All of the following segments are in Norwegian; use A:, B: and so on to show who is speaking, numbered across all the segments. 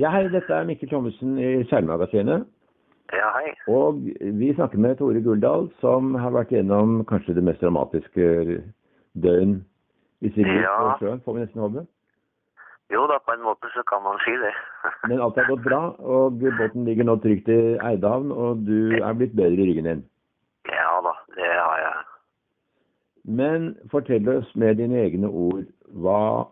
A: Ja, hei, dette er Mikkel Thommessen i Seilmagasinet.
B: Ja, hei.
A: Og vi snakker med Tore Guldal, som har vært gjennom kanskje det mest dramatiske døgn i sitt
B: Ja.
A: på sjøen, får vi nesten håpe.
B: Jo da, på en måte så kan man si det.
A: Men alt har gått bra, og båten ligger nå trygt i Eidehavn, og du er blitt bedre i ryggen din.
B: ja da, det har jeg.
A: Men fortell oss med dine egne ord, hva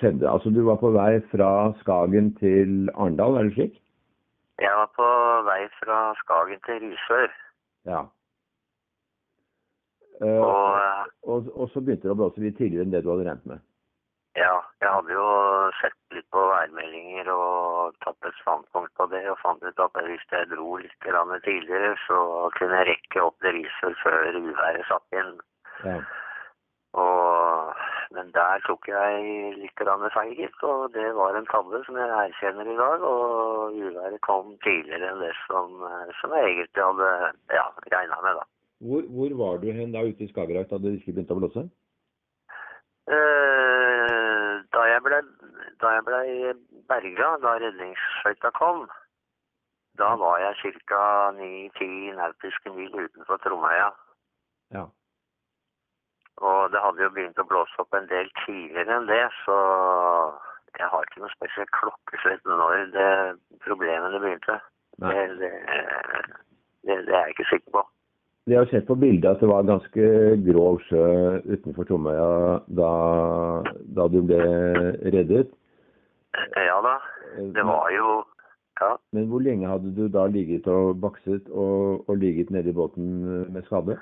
A: skjedde? Altså, du var på vei fra Skagen til Arendal, er det slik?
B: Jeg var på vei fra Skagen til Risør,
A: Ja. Eh,
B: og eh,
A: og, og så begynte det å blåse litt tidligere enn det du hadde regnet med.
B: ja, jeg hadde jo sett litt på værmeldinger og tatt et standpunkt på det, og fant ut at hvis jeg dro litt tidligere, så kunne jeg rekke opp til Risør før uværet satt inn.
A: Ja.
B: Og, men der tok jeg litt feil, gitt, og det var en tabbe som jeg erkjenner i dag. Og uværet kom tidligere enn det som, eh, som jeg egentlig hadde ja, regna med, da.
A: Hvor, hvor var du hen da ute i Skagerrak da det virkelig begynte å blåse?
B: Eh, da jeg ble, da jeg ble berga, da redningsskøyta kom, da var jeg ca. 9-10 nautiske mil utenfor Tromøya.
A: Ja.
B: Og det hadde jo begynt å blåse opp en del tidligere enn det, så jeg har ikke noe spesielt klokkeslett når det problemene begynte. Det, det, det, det er jeg ikke sikker på.
A: Vi har sett på bildet at det var ganske grov sjø utenfor Tromøya da, da du ble reddet.
B: Ja da, det var jo Ja.
A: Men hvor lenge hadde du da ligget og bakset og, og ligget nede i båten med skade?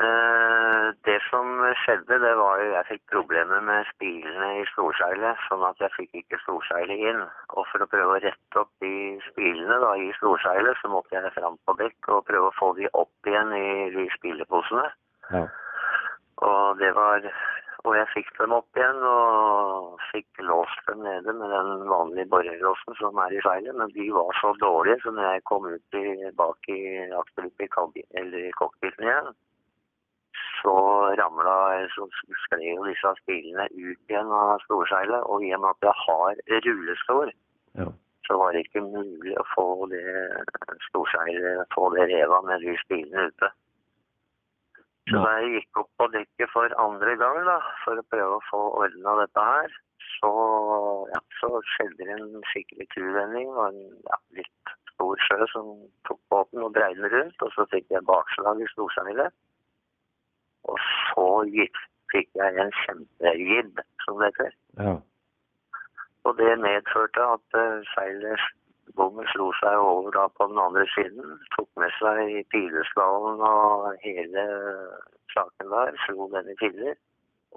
B: Eh, Det som skjedde, det var jo jeg fikk problemer med spilene i storseilet, sånn at jeg fikk ikke storseilet inn. Og for å prøve å rette opp de spilene da, i storseilet, så måtte jeg fram på dekk og prøve å få de opp igjen i de spileposene.
A: Ja.
B: Og det var Og jeg fikk dem opp igjen og fikk låst dem nede med den vanlige borrelåsen som er i seilet, men de var så dårlige, så når jeg kom ut i, bak i i i cockpiten igjen, så ramla så skled disse spilene ut igjen av storseilet. Og i og med at jeg har rullestol,
A: ja.
B: så var det ikke mulig å få det storseilet, få det revet med de spilene ute. Så da jeg gikk opp på dekket for andre gang da, for å prøve å få ordna dette her, så, ja, så skjedde det en skikkelig kuvending og en ja, litt stor sjø som tok båten og dreide den rundt, og så fikk jeg bakslag i storseilet. Og så gikk, fikk jeg en kjempegibb, som det heter.
A: ja.
B: Og det medførte at uh, seilet bommen slo seg over da på den andre siden. Tok med seg pileskallen og hele saken der. Slo den i filler.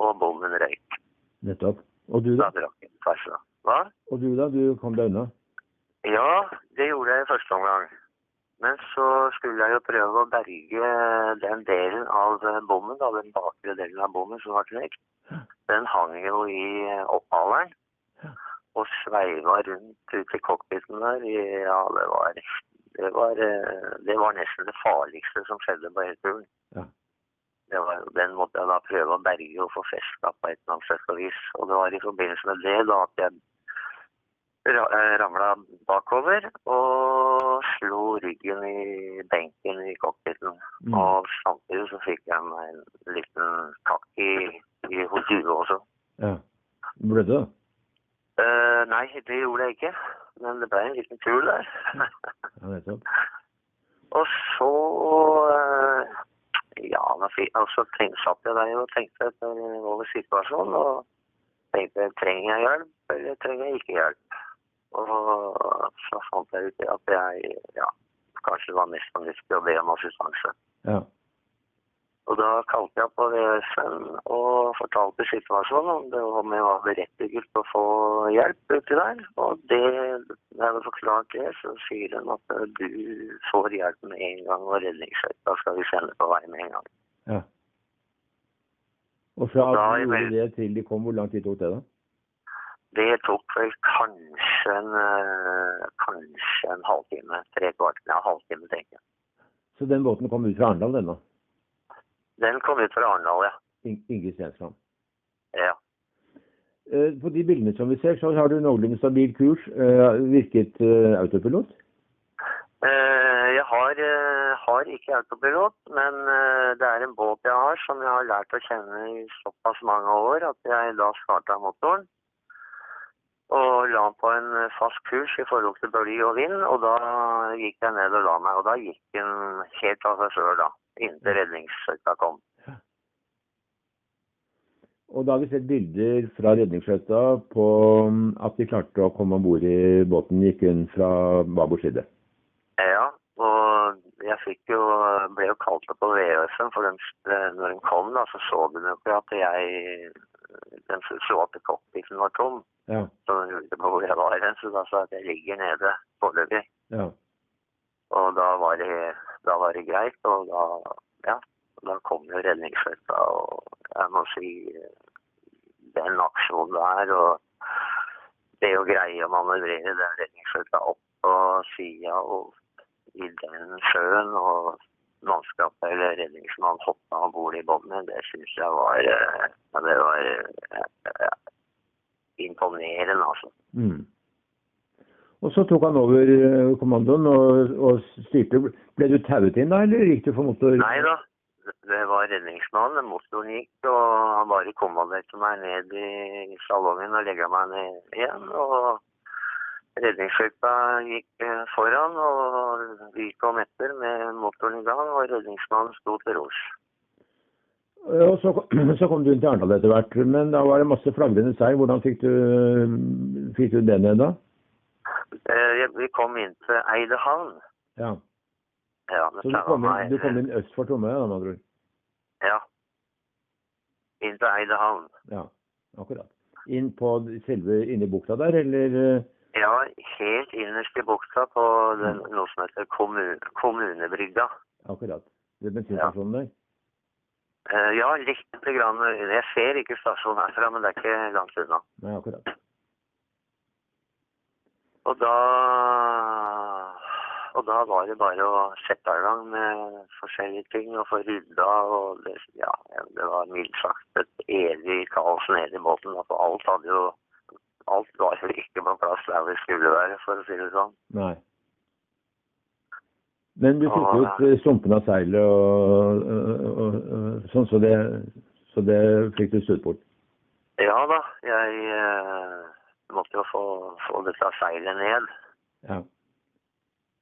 B: Og bommen røyk.
A: Nettopp. Og du
B: da. Hva?
A: Og du da? Du kom deg unna?
B: Ja, det gjorde jeg i første omgang. Men så skulle jeg jo prøve å berge den delen av bommen, da, den bakre delen av bommen som var knekt. Den hang jo i opphaleren og sveiva rundt ute i cockpiten der. Ja, det var, det var, eh, det var nesten det farligste som skjedde på hele turen.
A: Ja.
B: Det var, den måtte jeg da prøve å berge og få festa på et eller annet sett og vis. Og det var i forbindelse med det da at jeg ramla bakover og slo ryggen i benken i cockpiten.
A: Mm.
B: Og samtidig så fikk jeg meg en liten kakk i, i hodet også.
A: Ja. Ble det?
B: Uh, nei, det gjorde jeg ikke. Men det ble en liten kul der.
A: Ja, nettopp.
B: og så uh, Ja, da fikk, og så tenk, satt jeg der og tenkte over situasjonen. Og tenkte trenger jeg hjelp, eller trenger jeg ikke hjelp? Og så fant jeg ut at jeg ja, kanskje var mest fornuftig å be om assistanse.
A: Ja.
B: Og da kalte jeg på VS-en og fortalte situasjonen om det om jeg var berettiget til å få hjelp uti der. Og det, når jeg hadde forklart det, så sier hun at eh, du får hjelp med en gang og redningsskøyta skal vi sende på vei med en gang.
A: ja. Og fra
B: Da
A: at du gjorde det til de kom, hvor lang tid tok det da?
B: Det tok vel kanskje en, eh, kanskje en halvtime, tre kvart, ja, halvtime tenker jeg.
A: Så den båten kom ut fra Arendal, den da?
B: Den kom ut fra Arendal, ja.
A: In Ingrid Stensland.
B: ja.
A: Eh, På de bildene som vi ser, så har du noenlunde stabil kurs. Eh, Virket autopilot?
B: Jeg har, har ikke autopilot, men det er en båt jeg har som jeg har lært å kjenne i såpass mange år at jeg da starta motoren. Og la på en eh, fast kurs i forhold til bølge og vind, og da gikk jeg ned og la meg. Og da gikk den helt av seg sjøl, da. Inntil redningsskøyta kom.
A: Og da har vi sett bilder fra redningsskøyta på mm, at de klarte å komme om bord i båten. Gikk hun fra babord side.
B: Ja, og jeg fikk jo, ble jo kalt opp på VØF-en, for den, når den kom da, så så den jo ikke at jeg, den at cockpiten var tom.
A: Ja.
B: Så lurte på hvor jeg var hen, så da sa jeg at jeg ligger nede foreløpig.
A: ja.
B: Og da var det, da var det greit, og da, ja, da kom jo redningsskøyta, og jeg må si, den aksjonen der, og det å greie å manøvrere den redningsskøyta opp på sida og i den sjøen, og mannskapet eller redningsmannen hoppa om bord i båndet, det syns jeg var, eh, ja, det var ja. eh, imponerende, altså.
A: Mm. Og så tok han over eh, kommandoen og, og styrte. Ble du tauet inn da, eller gikk du for motor?
B: Nei da, det var redningsmannen. Motoren gikk, og han bare kommanderte meg ned i salongen og legga meg ned igjen. Og redningsskøyta gikk eh, foran, og vi kom etter med motoren i gang, og redningsmannen sto til rors.
A: Og så, så kom du inn til Arendal etter hvert, men da var det masse flagrende seier. Hvordan fikk du, fikk du det ned da?
B: Eh, Vi kom inn til Eidehavn.
A: Ja.
B: Ja,
A: Så du kom, inn, du kom inn øst for Tromøya, da, med andre ord?
B: Ja. Inn til Eidehavn.
A: Ja, akkurat. Inn på selve inne i bukta der, eller?
B: Ja, helt innerst i bukta på den, noe som heter kommun, Kommunebrygga.
A: Akkurat. Ved bensinstasjonen der?
B: Eh, Ja, litt grann. Jeg ser ikke stasjonen herfra, men det er ikke langt unna.
A: Nei, akkurat.
B: Og da, og da var det bare å sette i gang med forskjellige ting og få rydda. Og det, ja, det var mildt sagt et evig kaos nede i båten. Altså, alt hadde jo Alt var jo ikke på plass der det skulle være, for å si det sånn.
A: Nei. Men du fikk ut stumpene av seilet og, og, og, sånn, så det, så det fikk du stutt bort?
B: Ja da, jeg eh, måtte jo få, få dette seilet ned.
A: Ja.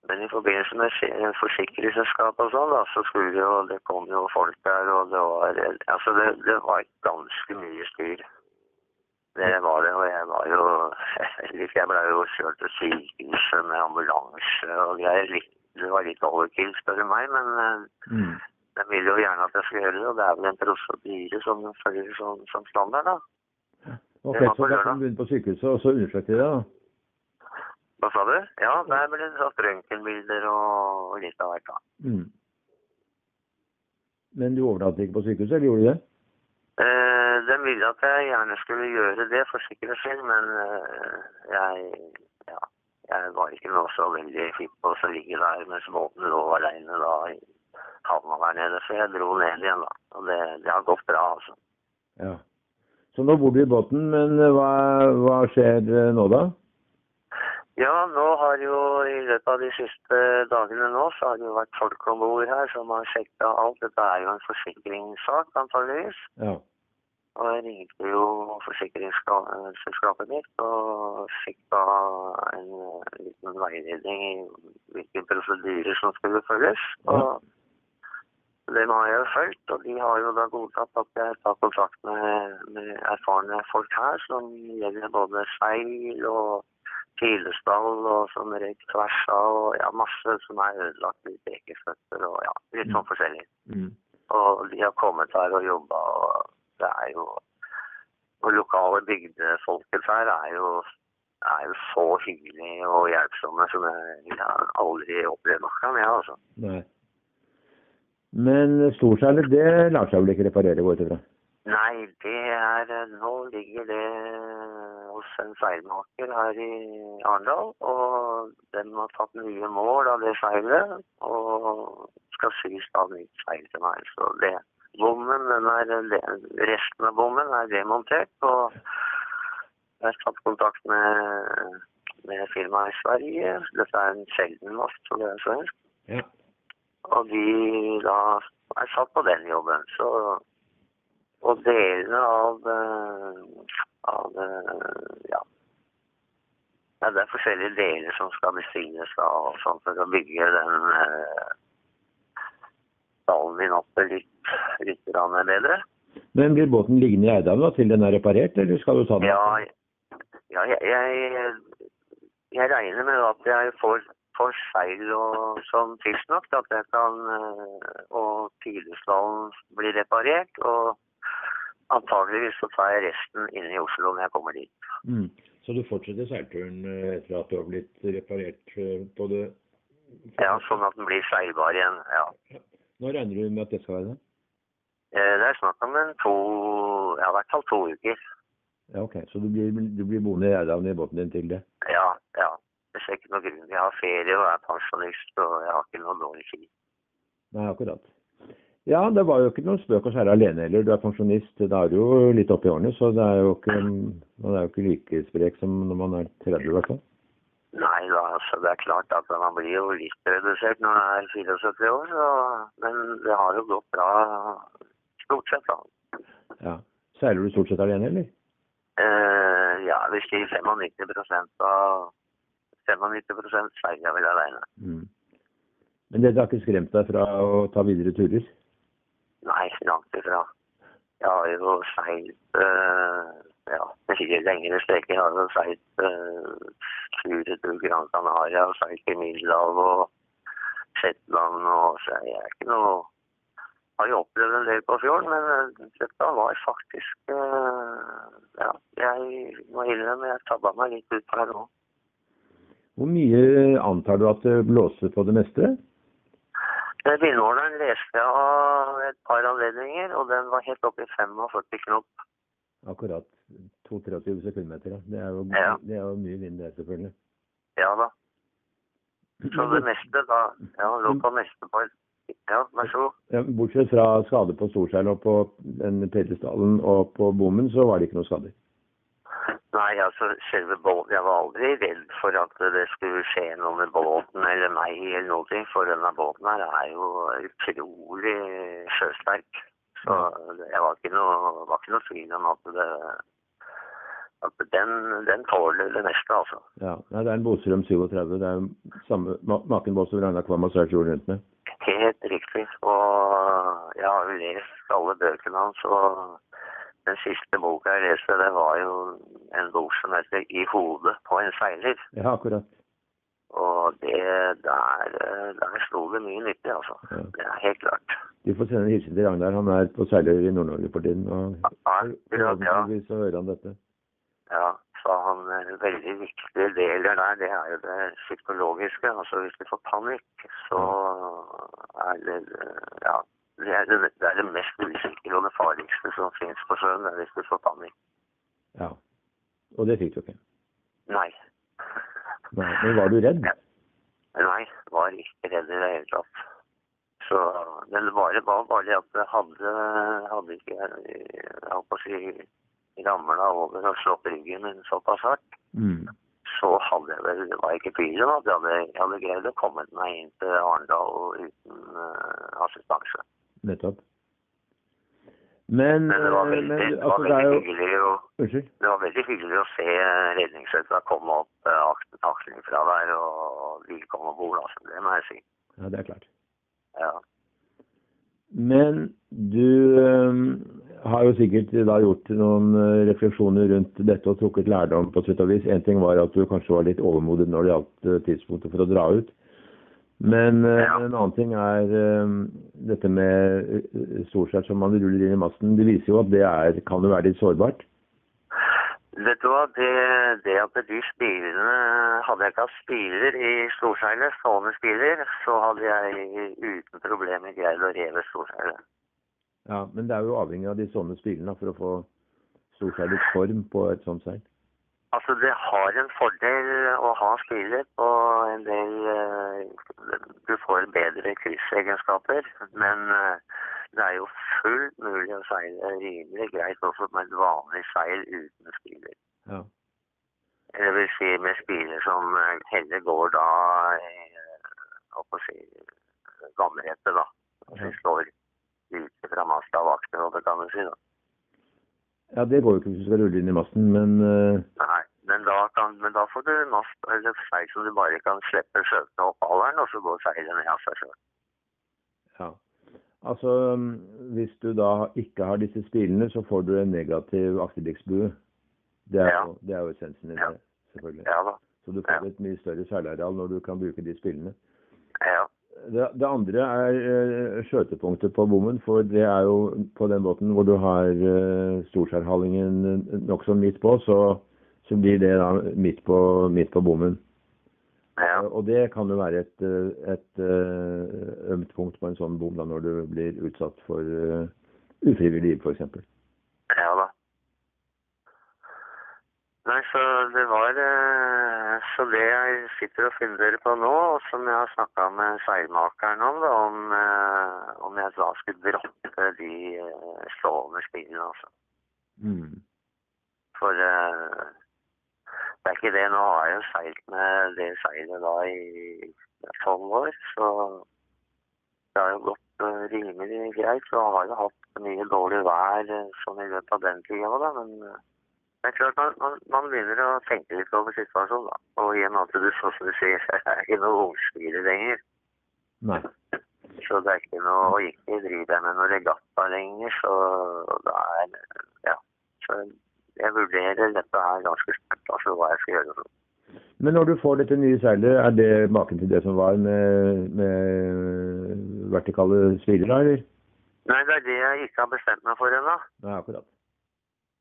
B: Men i forbindelse med se- forsikringsselskapet og sånn, da, så skulle jo Det kom jo folk der, og det var Altså, det, det var ganske mye styr. Det var det, og jeg var jo Jeg ble jo kjørt til sykehuset med ambulanse og greier. Litt- Det var litt overkill, spør du meg, men eh,
A: Mm.
B: de vil jo gjerne at jeg skal gjøre det, og det er vel en prosedyre som følger som, som standard, da.
A: Ok,
B: Det
A: så da kan du begynne på sykehuset, og så undersøkte de det, da?
B: Hva sa du? Ja, der ble det tatt røntgenbilder og, og litt av hvert, da.
A: Mm. Men du overnattet ikke på sykehuset, eller gjorde du det?
B: Eh, de ville at jeg gjerne skulle gjøre det for sikkerhets skyld, men eh, jeg, ja, jeg var ikke noe så veldig flink på å ligge der mens båten lå alene da i havna der nede, så jeg dro ned igjen da. Og det, det har gått bra, altså.
A: Ja. Så nå bor du i båten, men eh, hva, hva skjer eh, nå da?
B: Ja, nå har jo i løpet av de siste dagene nå, så har det jo vært folk om bord her som har sjekka alt. Dette er jo en forsikringssak, antageligvis.
A: Ja.
B: Og jeg ringte jo forsikringsselskapet mitt og fikk da en liten veiledning i hvilke prosedyrer som skulle følges. Og dem har jeg fulgt, og de har jo da godtatt at jeg tar kontakt med, med erfarne folk her som gjelder både seil og pilestall og som røyk tvers av, og ja, masse som er ødelagt i bekeføtter og ja, litt sånn forskjellig.
A: Mm.
B: Og de har kommet her og jobba, og det er jo Og lokale bygdefolket her er jo, er jo så hyggelige og hjelpsomme som jeg, jeg har aldri opplevd noe med, altså.
A: Nei. Men storseilet, det lar seg vel ikke reparere, går jeg ut ifra?
B: Nei, det er Nå ligger det hos en seilmaker her i Arendal, og den har tatt nye mål av det seilet, og skal sys av nytt seil til meg. Så det Bommen, den er, det- resten av bommen er demontert, og Jeg har tatt kontakt med, med firmaet i Sverige. Dette er en sjelden mast, så det er svensk.
A: Ja.
B: Og de da er satt på den jobben. Så, og delene av, eh, av eh, ja. ja. Det er forskjellige deler som skal bestilles da, og sånn for å bygge den eh, stallen din opp litt, litt bedre.
A: Men blir båten liggende i Eidam da, til den er reparert, eller skal du ta den?
B: Ja, ja jeg, jeg, jeg regner med at jeg får, får seil og sånn tidsnok til at jeg kan eh, Og tidestallen blir reparert. Og antageligvis så tar jeg resten inne i Oslo når jeg kommer dit.
A: Mm. Så du fortsetter seilturen eh, etter at du har blitt reparert eh, på det?
B: Ja, sånn at den blir seilbar igjen. ja.
A: Nå regner du med at det skal være det?
B: Eh, Det er snakk om en to Ja, i hvert fall to uker.
A: Ja, ok. Så du blir, du blir boende i Eidam i båten din til det?
B: Ja, ja. Det ser ikke noe grunn. Jeg har ferie og er pensjonist, og jeg har ikke noe dårlig tid.
A: Nei, akkurat. Ja, det var jo ikke noen spøk å skjære alene heller. Du er pensjonist, da er du jo litt oppi årene, så det er jo ikke, man er jo ikke like sprek som når man er 30 i hvert fall.
B: Nei da, altså det er klart at man blir jo litt redusert når man er 74 år, så, men det har jo gått bra stort sett. da.
A: Ja. Seiler du stort sett alene, eller?
B: Uh, ja, vi sier 95% av 95 seiler jeg vel alene.
A: Mm. Men det har ikke skremt deg fra å ta videre turer?
B: Nei, langt ifra. Jeg har jo seilt uh, ja, mye lengre streker. Jeg har jo seilt uh, turer til Gran Canaria seilt i Middelhavet og Shetland. Og så jeg er ikke noe har jo opplevd en del på fjorden, men uh, dette var faktisk uh, Ja, jeg må innrømme jeg tabba meg litt ut her nå.
A: Hvor mye antar du at det blåser på det meste?
B: Den Vindmåleren leste jeg av et par anledninger, og den var helt oppe i 45 knop.
A: Akkurat 22-23 sekundmeter, ja. Det er, jo,
B: Ja.
A: det er jo mye vind det, selvfølgelig.
B: Ja da. Så det meste da Ja, lå på meste på Ja, vær så god.
A: Ja, bortsett fra skade på storseil og på den og på bommen, så var det ikke noe skader.
B: Nei, altså selve båten Jeg var aldri redd for at det skulle skje noe med båten eller meg eller noe, ting, for denne båten her er jo utrolig sjøsterk. Så jeg var ikke noe, var ikke noe tvil om at det at den, den tåler det meste, altså.
A: Ja, Det er en Bostrøm 37. Det er samme ma- maken båt som Ragnar Kvam og jorden rundt med.
B: Helt riktig. Og jeg har jo lest alle bøkene hans. Og den siste boka jeg leste, det var jo en bok som heter 'I hodet på en seiler'.
A: Ja, akkurat.
B: Og det der, der sto det mye nyttig, altså.
A: Ja.
B: Det er helt klart.
A: Du får sende en hilsen til Ragnar. Han er på seiler i Nord-Norge for tiden. og
B: Akkurat, ja.
A: Forhåpentligvis så hører han dette.
B: ja. Så han en veldig viktig del der, det er jo det psykologiske. Altså hvis du får panikk, så er det Ja. Det er det, det er det mest usikre og det farligste som finnes på sjøen, det er hvis du får panikk.
A: Ja. Og det fikk du ikke.
B: Nei.
A: Nei. Men var du redd?
B: Nei, var ikke redd i det hele tatt. Så, men det var bare det at jeg hadde, hadde ikke jeg holdt på å si ramla over og slått ryggen min såpass hardt,
A: Mm.
B: Så hadde jeg vel, var jeg ikke om at jeg hadde, jeg hadde greid å komme meg inn til Arendal uten uh, assistanse.
A: Nettopp. Men,
B: Men det var
A: eh,
B: veldig,
A: men
B: det var
A: altså,
B: veldig
A: jo
B: hyggelig å
A: Unnskyld?
B: det var veldig hyggelig å se redningsskøyta komme opp uh, aksling fra der, og kom om bord. Altså. Det må jeg si.
A: Ja, det er klart.
B: Ja.
A: Men du øhm, har jo sikkert da gjort noen øh, refleksjoner rundt dette og trukket lærdom på sitt og vis. En ting var at du kanskje var litt overmodig når det gjaldt øh, tidspunktet for å dra ut. Men øh,
B: Ja.
A: en annen ting er dette med storskjær som man ruller inn i masten. Det viser jo at det er, kan jo være litt sårbart.
B: Vet du hva, det, det at de spilene Hadde jeg ikke hatt spiler i storseilet, stående spiler, så hadde jeg uten problemer greid å reve storseilet.
A: Ja, Men det er jo avhengig av de sånne spillene for å få storseilets form på et sånt seil.
B: Altså, det har en fordel å ha spiller på en del eh, Du får bedre kryssegenskaper, men eh, det er jo fullt mulig å seile rimelig greit også med et vanlig seil uten spiller.
A: Ja.
B: Det vil si med spiller som eh, heller går da hva skal jeg si, vannrette, da. Altså slår ute fra masta av akterholdet, kan du si. da.
A: Ja, det går jo ikke hvis du skal rulle inn i masten, men eh,
B: Nei, men da, kan, men da får du mast eller seil så du bare kan slippe skjøtene opp alderen, og så går seilet ned av seg sjøl.
A: ja. Altså, hvis du da ikke har disse spilene, så får du en negativ akterdeksbue. Det, er
B: Ja.
A: jo- det er jo essensen i det, selvfølgelig.
B: Ja da.
A: Så du får et mye større seilareal når du kan bruke de spillene. Det, det andre er eh, skjøtepunktet på bommen, for det er jo på den båten hvor du har eh, storskjærhallingen nokså midt på, så, så blir det da midt på, midt på bommen.
B: Ja.
A: Eh, Og det kan jo være et, eh, et eh, ømt punkt på en sånn bom da, når du blir utsatt for eh, ufrivillig giv, f.eks.
B: Ja da. Nei, så det var eh, Så det jeg sitter og funderer på nå, og som jeg har snakka med seilmakeren om, da, om, eh, om jeg da skulle droppe de slående spillene, altså.
A: Mm.
B: For eh, det er ikke det. Nå har jeg jo seilt med det seilet da i tolv år, så det har jo gått eh, rimelig greit. Så har jo hatt mye dårlig vær eh, sånn i løpet av den tida òg, da. Men eh, det er klart man, man, man begynner å tenke litt over situasjonen, da. Og i og med at du, som du sier, er ikke noe ungspire lenger.
A: Nei.
B: Så det er ikke noe å ikke drive deg med noe regatta lenger, så det er Ja. Så jeg vurderer dette her ganske sterkt, altså hva jeg skal gjøre.
A: Men når du får dette nye seilet, er det maken til det som var med, med vertikale sviler, da, eller?
B: Nei, det er det jeg ikke har bestemt meg for ennå.
A: Akkurat.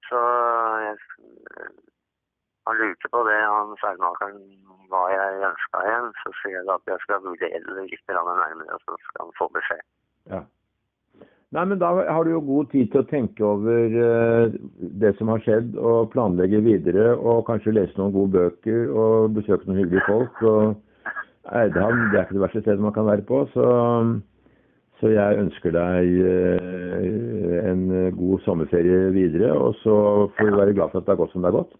B: Så jeg, han lurte på det, han seilmakeren, hva jeg ønska igjen. Så sier jeg at jeg skal vurdere det litt nærmere, og så skal han få beskjed.
A: Ja. Nei, men da har du jo god tid til å tenke over uh, det som har skjedd, og planlegge videre, og kanskje lese noen gode bøker, og besøke noen hyggelige folk. Og Eidhavn, det er ikke det verste stedet man kan være på, så, så jeg ønsker deg eh, en god sommerferie videre, og så får du være glad for at det har gått som det har gått.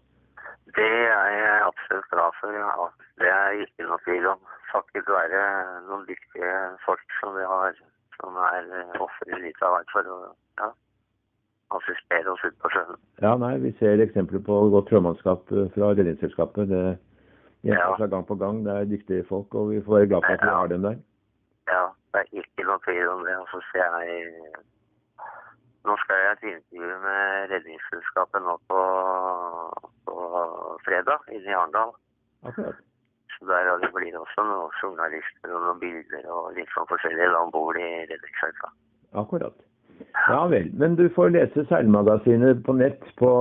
B: Det er jeg absolutt glad for. Ja. Det er ikke noe tvil om. Takket være noen dyktige folk som vi har, som er eh, ofre litt av hvert for å ja, assistere oss ut på sjøen.
A: Ja, nei, vi ser eksempler på godt sjømannskap eh, fra Redningsselskapet. Det gjentar
B: Ja.
A: gang på gang. Det er dyktige folk, og vi får være glad for at vi har dem der.
B: Ja, det er ikke noe tvil om det. Og så jeg Nå skal jeg et intervju med Redningsselskapet nå på, på fredag inne i Arendal.
A: Akkurat.
B: Så der det blir også noen journalister og noen bilder og litt sånn forskjellig da om bord i Redningsselskapet.
A: Akkurat. Ja vel. Men du får lese Seilmagasinet på nett på,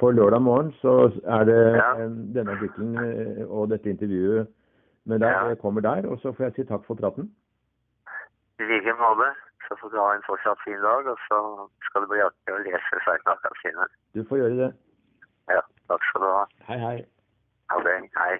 A: på lørdag morgen. Så er det
B: Ja.
A: denne artikkelen eh, og dette intervjuet med deg
B: Ja.
A: kommer der. Og så får jeg si takk for praten.
B: I like måte. Så får du ha en fortsatt fin dag, og så skal du bli artig å lese Seilmagasinet.
A: Du får gjøre det.
B: Ja, takk skal du ha.
A: Hei, hei.
B: Ha det. Hei.